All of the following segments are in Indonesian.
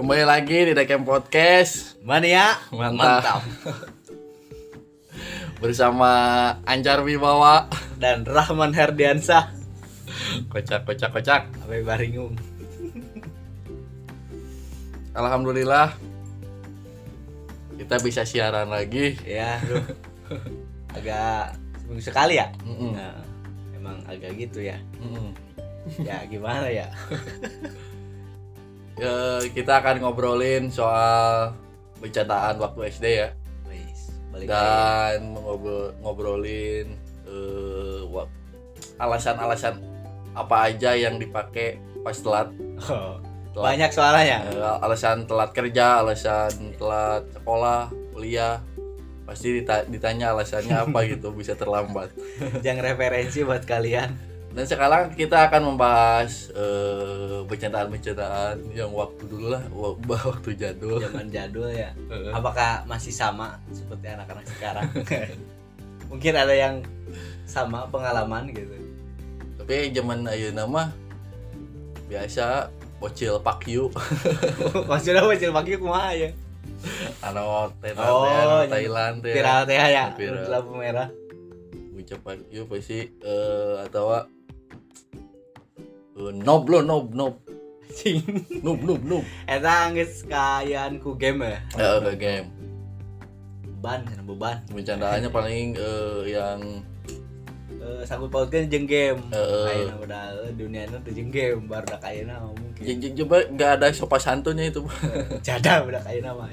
Kembali lagi di Dekem Podcast Mania Mantap. bersama Anjar Wibawa. dan Rahman Herdiansah Kocak, kocak, kocak. Abe Baringung Alhamdulillah kita bisa siaran lagi. ya aduh. agak seminggu sekali ya Mm-mm. Nah, emang agak gitu ya Mm-mm. ya gimana ya Ya, kita akan ngobrolin soal bercandaan waktu SD ya. Balik lagi. dan ngobrol ngobrolin wak- alasan-alasan apa aja yang dipakai pas telat, Oh, telat. banyak soalnya. Eh, alasan telat kerja, alasan telat sekolah, kuliah, pasti dita- ditanya alasannya apa gitu bisa terlambat. jangan referensi buat kalian Dan sekarang kita akan membahas eh, bercandaan-bercandaan yang waktu dulu lah, wa- waktu jadul. zaman jadul ya apakah masih sama seperti anak-anak sekarang mungkin ada yang sama pengalaman gitu Tapi zaman ayeuna mah biasa bocil pakyu, maksudnya bocil pagi kumaha ya anu Oh, anu. Thailand teh. viral teh ya Viral. lampu merah Bocil pakyu pasti eh atau nob lo nob nob Cing. nob nob nob. Eta geus kayaan ku game ya. Ya udah game. Beban, cenah beban. Bercandaannya paling eh, yang Eh sangkut pautkeun jeung game. Heeh. Ayeuna udah eh, dunia nu teh jeung game, baru dak ayeuna mah mungkin. j- j- coba nggak ada sopan santunnya itu. Jada udah ayeuna mah.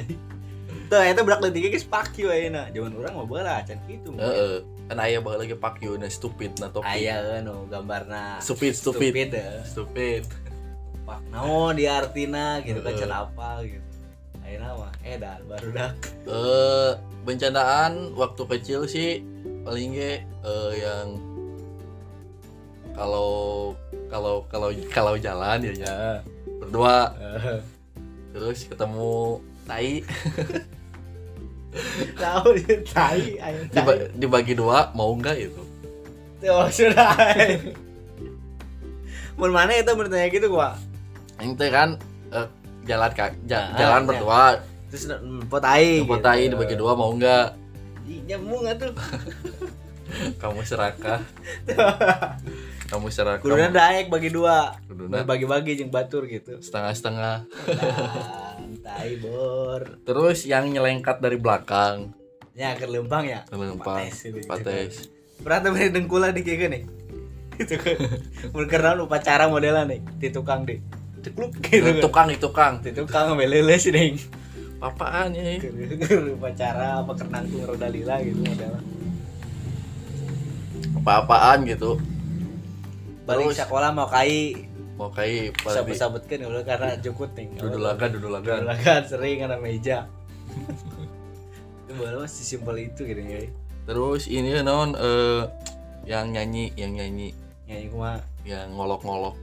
Tuh, eta budak leutik geus fuck you ayeuna. Zaman urang mah baheula can. Heeh. Kan aya baheula lagi pakyu na stupid na topik. Aya anu gambarna Stupid stupid. stupid ya. Stupid. Pak di artina gitu kan can apa gitu. Ayeuna mah edan baru dak. Eh bencandaan waktu kecil sih paling ge eh, yang kalau kalau kalau kalau jalan ya ya berdua terus ketemu tai Tahu tai diba- dibagi dua mau nggak itu Tuh sudah. Mun mana itu bertanya gitu gua. yang teh kan eh, jalan kak ja- Ah, jalan iya. berdua Terus pot tai. Jemput tai dibagi dua mau nggak Ih, Nyambung atuh. kamu serakah kamu serakah Kuduna daek bagi dua. Kuduna Bagi-bagi jeung batur gitu. setengah-setengah Dan tai bor. terus yang nyelengkat dari belakang Ya ke lempang ya. Lempang, Pates gitu. Pernah tuh beli dengkula di kayak gini. Itu kan. Karena upacara modelan nih di tukang deh. Cekluk gitu kan. tukang itu tukang Di tukang meleles nih. apaan ya upacara apa kenangtung roda lila gitu modelan. apa-apaan gitu Balik sekolah mau kai. Mau kayak bisa pada sabutkan ya karena jukut nih. dudulagan dudulagan Dudulakan sering karena meja. Itu baru masih simpel itu gitu ya. terus ini non eh yang nyanyi yang nyanyi. Nyanyi kuma. Yang ngolok-ngolok.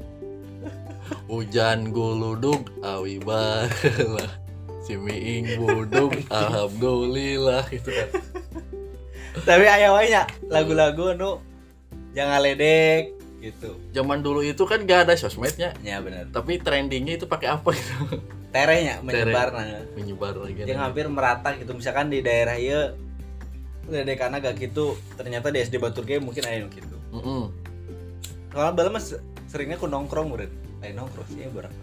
Hujan guludug awi baheula. Si miing budug alhamdulillah gitu kan. Tapi aya wae nya lagu-lagu nu jangan ledek gitu. zaman dulu itu kan gak ada sosmednya Ya benar. tapi trendingnya itu pakai apa gitu Terenya menyebar nah. menyebar lagi Yang hampir merata gitu misalkan di daerah ieu ledekan gak gitu ternyata di SD Batur Ge mungkin aya nu gitu. Mm-mm. Soalnya bala mah se- seringnya ku nongkrong udah. Lain nongkrong sih barang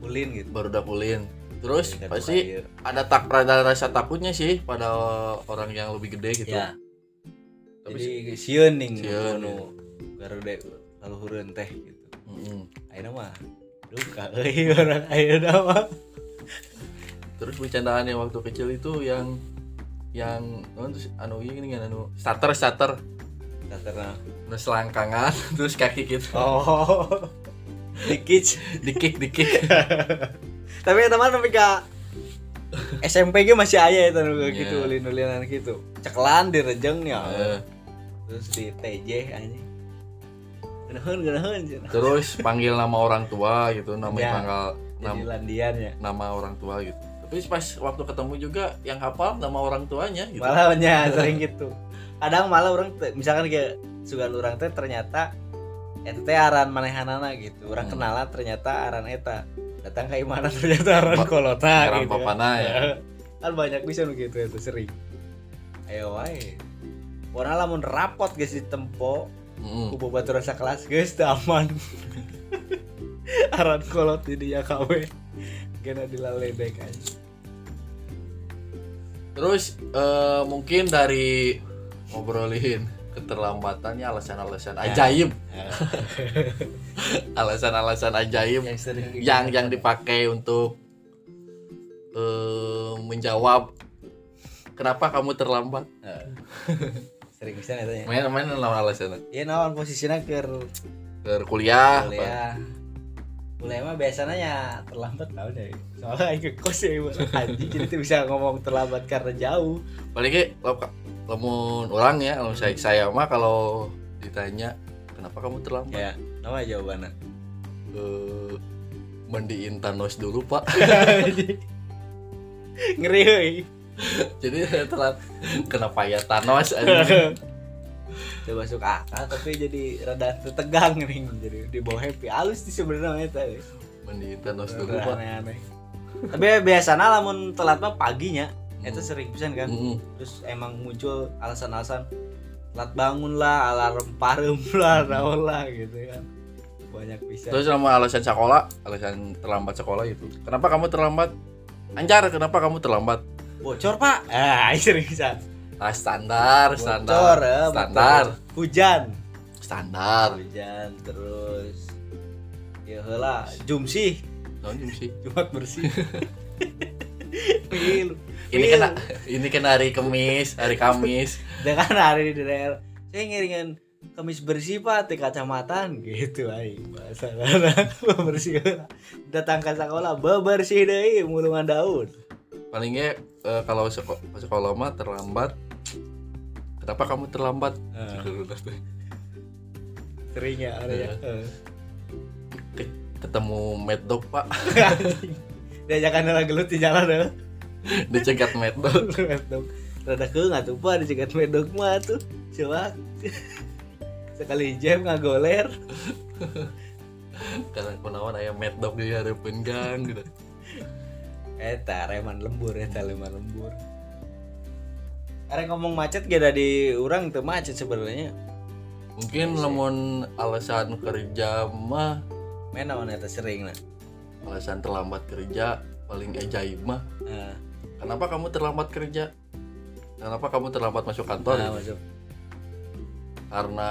ulin gitu. baru dapulin terus Kan pasti ieu. ada tak ada rasa takutnya sih pada orang yang lebih gede gitu Ya. Tapi Jadi sieun ning Sieun, nu garude laluhureun teh gitu. Mm-mm. Ayeuna mah duka euy orang ayeuna mah. terus bercandaannya waktu kecil itu yang yang non terus anu ini kan anu starter starter. Karena anu selangkangan terus kaki gitu. Oh. Dikit. Dikik dikik tapi ya teman tapi ka SMP ge masih aya itu Iya. gitu ulin-ulinan gitu. Ceklan di rejeng ya. Eh, terus di TJ anjing Terus panggil nama orang tua gitu nama Ya. tanggal Jadi nam- landian ya. nama orang tua gitu tapi pas waktu ketemu juga yang hafal nama orang tuanya gitu Malah nya sering gitu. Kadang malah orang misalkan kayak sugan orang teh ternyata eta teh aran manehanana gitu. Orang Hmm. kenalan ternyata aran eta. datang ke mana ternyata aran kolota aran gitu papana ya. kan banyak bisa begitu itu sering ayo wae Warna lamun rapot guys di tempo Mm. kubu batu rasa kelas guys teu aman. Aran kolot di dia kawe kena dilaledek aja Terus eh, mungkin dari ngobrolin keterlambatannya alasan-alasan ajaib, alasan-alasan ajaib yang sering yang yang dipakai untuk eh, menjawab kenapa kamu terlambat. Heeh. sering bisa ya Main main lawan alasan ya nawan posisinya ke ke kuliah, apa? kuliah. Kuliah mah biasanya ya terlambat tau deh soalnya aing ke kos ya Ibu. anjing jadi tuh bisa ngomong terlambat karena jauh. Paling ke lamun orang ya kalau saya saya mah kalau ditanya kenapa kamu terlambat? Ya nama jawabannya? Eh, mandiin Thanos dulu pak. Ngeri. Jadi saya telat. Kenapa ya Thanos anjing? coba masuk akal tapi jadi rada tegang nih. Jadi di bawah happy. Halus sih sebenarnya eta we. mandiin Thanos dulu aneh-aneh. Tapi biasanya lamun telat mah paginya itu sering pisan kan. Mm-mm. terus emang muncul alasan-alasan telat bangun lah alarm parem lah naon lah gitu kan. Banyak bisa terus sama alasan sekolah alasan terlambat sekolah itu. Kenapa kamu terlambat? Anjar kenapa kamu terlambat bocor pak. Ah sering bisa ah standar bocor standar. ya, standar. Bocor. hujan. Standar. Hujan terus. Ya lah jum sih. Non sih. Jumat bersih. Milu. ini kan ini kan hari Kamis hari Kamis. Dengan hari di daerah. Saya ngiringin kemis bersih pak di kacamatan gitu ay bahasa bersih datang ke sekolah bebersih deh mulungan daun palingnya eh, kalau seko- sekolah mah terlambat. Kenapa kamu terlambat? Sering ya. Area Ke- ketemu Mad Dog pak. Diajakan orang gelut di jalan ya dicegat Mad Dog. Medok rada ke nggak tuh pak dicegat medok mah tuh. Coba sekali jam ngagoler karena kunawan ayam Mad Dog di hadapan gang gitu eta reman lembur eta reman lembur. Arek ngomong macet gak di orang tuh macet sebenarnya. Mungkin lamun alasan kerja mah main naon eta sering lah. alasan terlambat kerja paling ajaib mah. Nah, kenapa kamu terlambat kerja? Kenapa kamu terlambat masuk kantor? Nah, masuk. Karena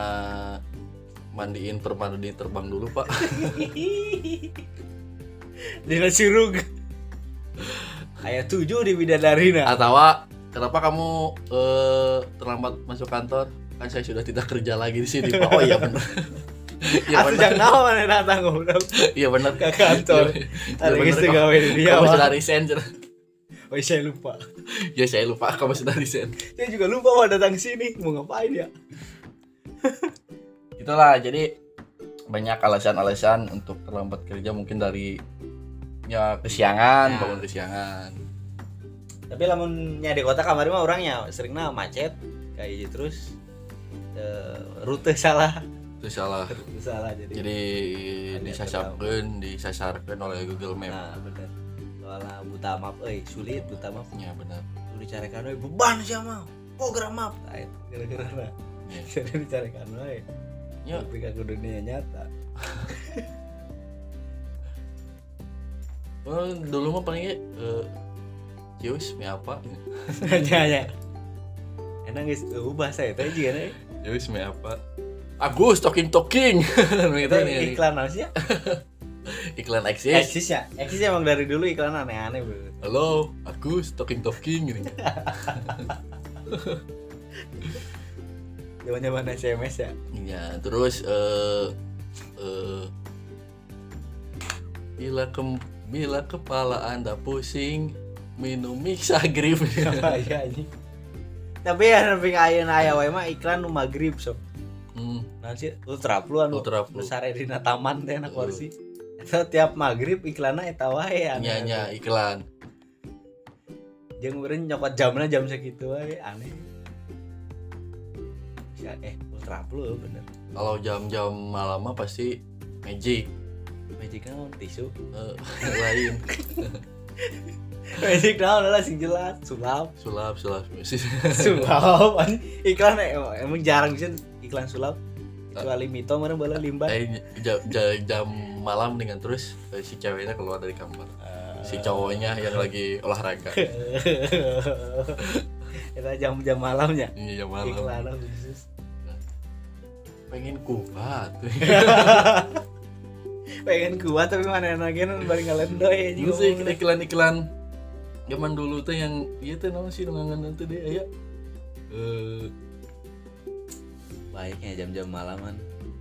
mandiin permandi terbang dulu pak. Dina sirug Ayat tujuh di Bidadari nah. Atau kenapa kamu eh, terlambat masuk kantor? Kan saya sudah tidak kerja lagi di sini pak. Oh iya benar. Iya benar. jangan naon mana datang goblok. Iya benar. Ke kantor. Iya, Ada geus gawe di dia kamu sudah resign. Oh saya lupa. Ya saya lupa. Kamu sudah resign. Saya juga lupa mau datang sini. Mau ngapain ya? Itulah jadi banyak alasan-alasan untuk terlambat kerja. Mungkin dari ya kesiangan Ya. bangun kesiangan. Tapi lamun nya di kota kamari mah orangnya sering nah macet kayak gitu terus eh, rute salah. Itu salah. Rute salah jadi, jadi disasarkan disasarkan oleh Google Map. Nah bener. Soalnya buta map eh sulit buta map. Ya benar Lu dicarikan we beban sih mah program map. Nah, itu kira-kira nah. Ya. jadi dicarikan we Ya. tapi ke dunia nyata Oh, dulu mah palingnya eh Cius, mie apa? hanya hanya enak guys ubah saya tadi juga nih mie apa? Agus, talking talking. Gitu nih. iklan apa sih ya Iklan eksis. eksis ya eksis emang dari dulu iklan aneh-aneh bro Halo, Agus, talking talking gini. zaman zaman sms ya Ya, terus eh eh bila ke bila kepala Anda pusing, minum Mixagrip. apa ya ini tapi ya lebih kaya ayah wae mah iklan nu maghrib sok hmm, nanti ultra flu anu Ultra Flu. besar di taman teh na kursi itu tiap maghrib iklannya eta wae nya iklan. jeung beureun nyokot jamna jam segitu wae aneh Ya, eh ultra flu bener Kalau jam-jam malam mah pasti Magic. Magic naon tisu Eh, lain. Magic naon lah sing jelas sulap. Sulap sulap. Sulap an iklan emang jarang sih iklan sulap. Kecuali mito mana bola limbah. Eh jam, jam malam dengan terus eh, si ceweknya keluar dari kamar. Si cowoknya yang lagi olahraga. Kita jam-jam malamnya? Ini jam malam. Iklan khusus pengen kuat pengen kuat tapi mana lagi nu bari ngalendoy Itu sih iklan-iklan zaman dulu tuh yang iya tuh namanya sih ngangan nanti deh ya eh baiknya jam-jam malaman.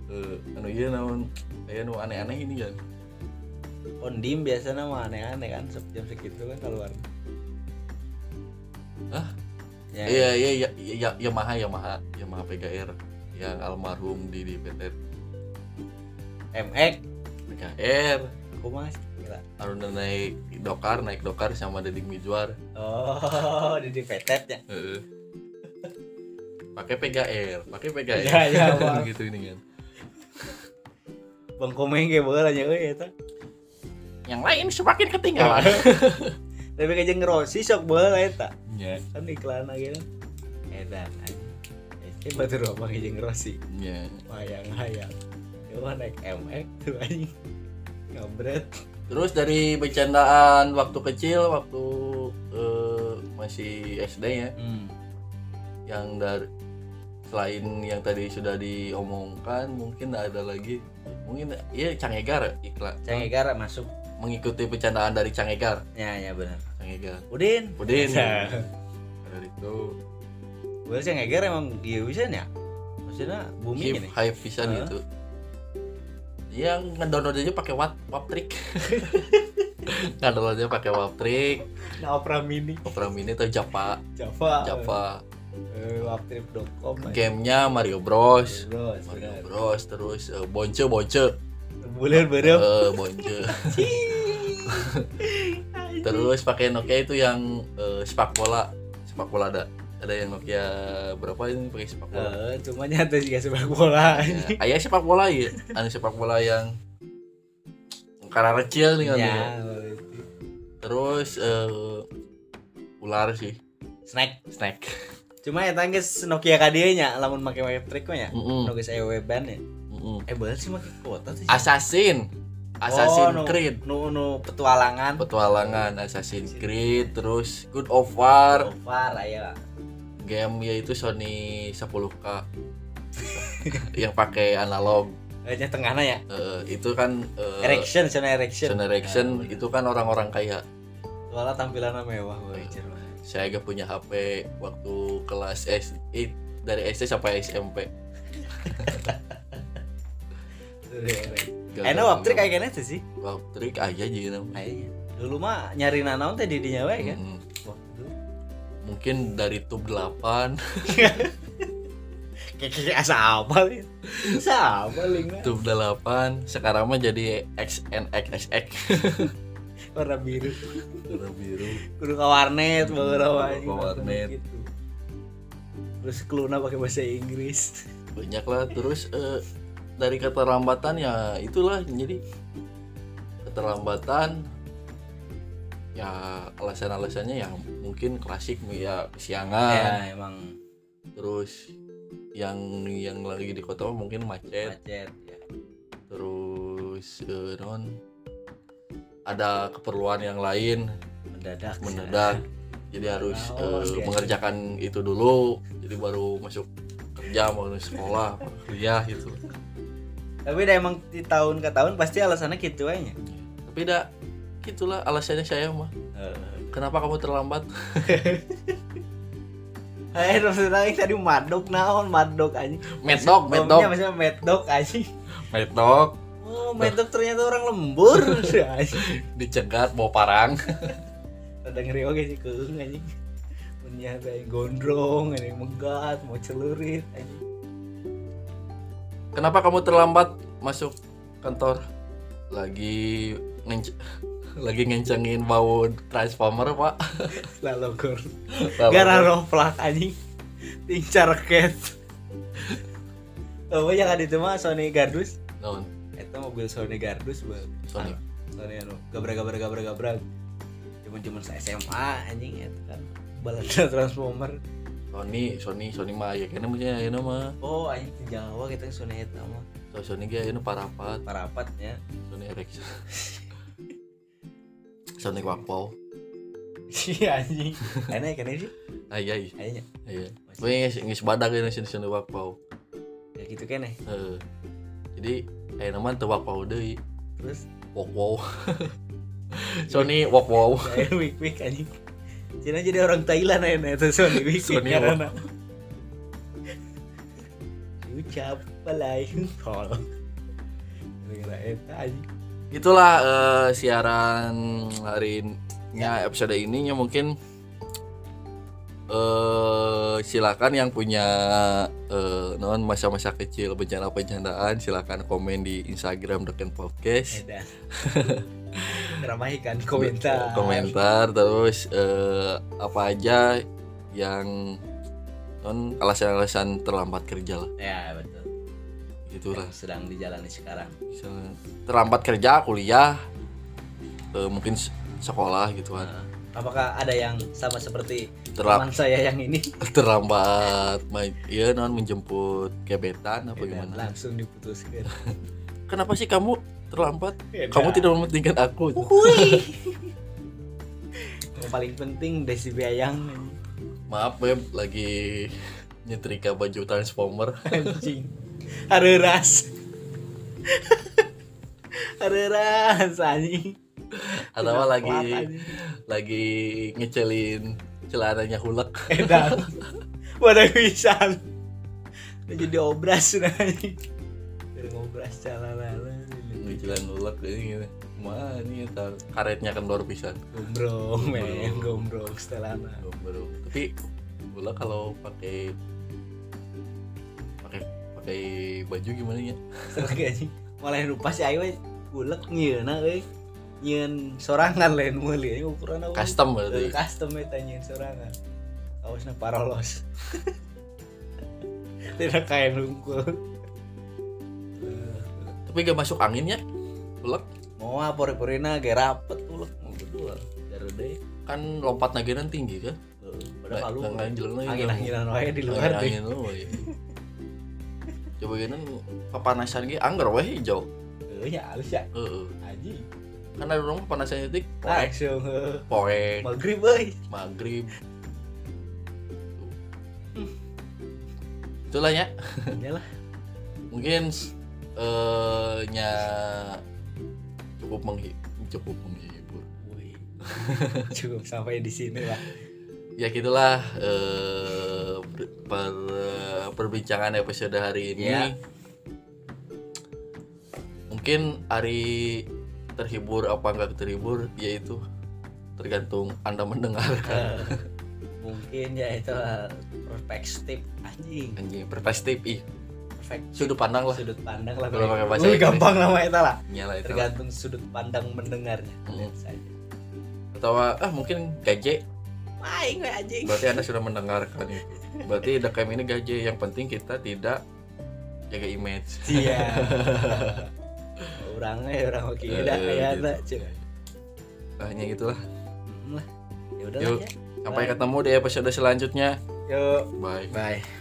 eh anu iya naon kayak nu aneh-aneh ini kan. Ondim biasanya mah aneh-aneh kan jam segitu kan keluar. Ya, iya iya iya iya Yamaha Yamaha Yamaha PGR yang almarhum di di PT MX PGR aku mas? Gila. Aruna naik dokar naik dokar sama Deddy Mizwar. Oh di petet ya? Pakai PGR pakai PGR Iya, iya, Bang. gitu ini kan. Bang komeng kayak bola nya euy eta. Yang lain semakin ketinggalan. Tapi kayak jeung Rossi sok bola eta. Ya kan iklan lagi kan. Edan eh batur apa kayak jeung Rossi. Ya Yo naik MX tuh anjing. Ngabret terus dari bercandaan waktu kecil waktu eh, masih SD ya hmm. yang dari selain yang tadi sudah diomongkan mungkin ada lagi mungkin iya Cangegar iklan Cengegar masuk. Mengikuti bercandaan dari Cangegar ya ya benar. Cangegar Udin. Udin. Ya. dari itu gue Cengegar emang iya bisa ya? Maksudnya bumi hip ini hype pisan Heeh. gitu yang ngedownload aja pakai wat waptrik ngedownload aja pakai waptrik nah Opera Mini. Opera Mini atau Java. Java. Java. Eh, waptrip.com gamenya Mario Bros. Bros Mario Bros terus eh, Bonce Bonce. Bulan berem eh Bonce. Terus pakai Nokia itu yang eh, sepak bola. Sepak bola ada ada yang Nokia berapa ini pakai sepak bola? Eh, cuma nyata sih sepak bola. Ya, ayah sepak bola ya ada sepak bola yang karena kecil nih kan ya terus eh, ular sih. Snack. Snack. Cuma ya tangis Nokia KD nya lamun make waptrick mah ya Mm-mm. Nokia saya weban ya. Mm-mm. eh bener sih make kuota sih. Assassin. Assassin's Oh, nu- Creed. nu nu petualangan. Petualangan Assassin's Creed terus Good of War. Far aya game yaitu Sony 10K yang pakai analog. Nya tengahna ya? Eh, itu kan eh, erection sana erection. Sony Ericsson Ah, itu kan orang-orang kaya. Soalnya tampilannya mewah gue saya gak punya HP waktu kelas S eh, dari SD sampai SMP enak waptrik kayak gini sih? Waptrik aja jadi kayaknya dulu mah nyari nanaon teh di dinya we kan. Mungkin dari tub 8 kayak asa apa nih asa apa lingna tub 8 sekarang mah jadi XNXX warna biru. Warna biru. Kudu ke warnet bawa Ke warnet. gitu. Terus keluna pakai bahasa Inggris. Banyak lah terus eh, dari keterlambatan ya itulah. Jadi keterlambatan ya alasan-alasannya yang mungkin klasik ya kesiangan. Ya emang. Terus yang yang lagi di kota mungkin macet. Macet ya. terus eh, non ada keperluan yang lain. Mendadak mendadak. Jadi harus Oh, eh, iya. mengerjakan itu dulu. Jadi baru masuk kerja mau sekolah mau kuliah gitu. Tapi udah emang di tahun ke tahun pasti alasannya gitu aja. Tapi dah gitulah alasannya saya mah kenapa kamu terlambat Eh, maksudnya tadi madok naon madok aja. mad dog maksudnya mad dog aja. mad dog Oh, mad dog ternyata orang lembur. Dicegat bawa parang Ada ngeri oke sih keung anjing. Punya yang gondrong, yang megat, mau celurit anjing. kenapa kamu terlambat masuk kantor lagi lagi ngencengin bau transformer pak. Lalu. Lalu Gara roplak anjing. Tincar ket. Oh, yang ada itu mah Sony Gardus. Eta eta mobil Sony Gardus bang. Sony. Sony anu gabrak gabrak gabrak gabrak cuman cuman saya SMA anjing itu kan. Balada transformer. Sony Sony Sony mah ya kayaknya punya ya mah. Oh anjing di Jawa kita Sony eta mah. So, Sony ge ini parapat. Parapatnya Sony Ericsson Sony Wakpau iya anjing. Enak kan sih. Ah iya iya. Kayaknya iya Wih, nggak sebadak ini sini Sony Wakpau ya gitu kan ya Heeh. jadi eh nama tuh Wakpau deh. Terus? Wakpau Sony Wakpau saya wik wik anjing. Cina jadi orang Thailand ya nah, itu Sony wik Sony karena. Ucap palai tol gara-gara eta anjing itulah eh, siaran hari nya episode ininya mungkin eh silakan yang punya eh non masa-masa kecil bencana bencandaan silakan komen di Instagram Deken Podcast. Ramaikan komentar. Komentar terus eh, apa aja yang non alasan-alasan terlambat kerja lah. Ya betul gitulah yang sedang dijalani sekarang. Terlambat kerja kuliah eh, mungkin sekolah gitu kan. Nah, apakah ada yang sama seperti Terlam- teman saya yang ini? Terlambat main iya non menjemput gebetan apa gimana? langsung diputuskan. Kenapa sih kamu terlambat? Edan. kamu tidak mementingkan aku. Yang paling penting Desi Biayang maaf beb lagi nyetrika baju transformer. Anjing hareras hareras anjing. Atau Tidak lagi kuat, lagi ngecelin celananya hulek. Edan. Pada pisan jadi obras anjing. Dari ngobras calala ngecelan hulek ini gini mana ini eta karetnya kan luar pisan. Gombrong men. Gombrong. Setelana baru tapi hulek kalau pakai pakai pakai baju gimana ya Serang anjing malah lupa si Ayo ulek nyeuna euy. Nyeun sorangan lain meuli anjing ukuran apa. Custom Eh, berarti custom eta nyeun sorangan. Kaosna parolos tidak kayak nungkul. Tapi gak masuk angin ya hulek mau apa pori-porina ge rapet ulek mau berdua. Dari deh kan lompat nagiran tinggi kan padahal jelas lagi. angin-anginan wae di luar angin lu we. Coba gini kepanasan gitu anggar weh hijau. Eh, ya halus ya. Heeh. kan ada orang kepanasan itu poek poek maghrib euy maghrib. Itulah ya. Iyalah. mungkin eh nya cukup menghi cukup menghibur. Cukup sampai di sini lah. Ya gitulah eh per, per- perbincangan episode hari ini. Ya. mungkin hari terhibur apa enggak terhibur yaitu tergantung anda mendengarkan. Eh, mungkin ya itu eh, perspektif anjing. Anjing perspektif ih. Perfect sudut pandang lah. Sudut pandang lah Kalau pakai bahasa Wih, Inggris. gampang nama itu lah. Nyala itu tergantung sudut pandang mendengarnya Hmm. saja. Atau ah mungkin gaje main we anjing? Berarti anda sudah mendengarkan itu. Berarti DKM ini gaje yang penting kita tidak jaga image. Iya. Orangnya orang oke Eh, dah kayak gitu. ada cuy Nah, hanya itulah Hmm, lah. Ya udah Yuk. ya. sampai ketemu di episode selanjutnya. Yuk. Bye. Bye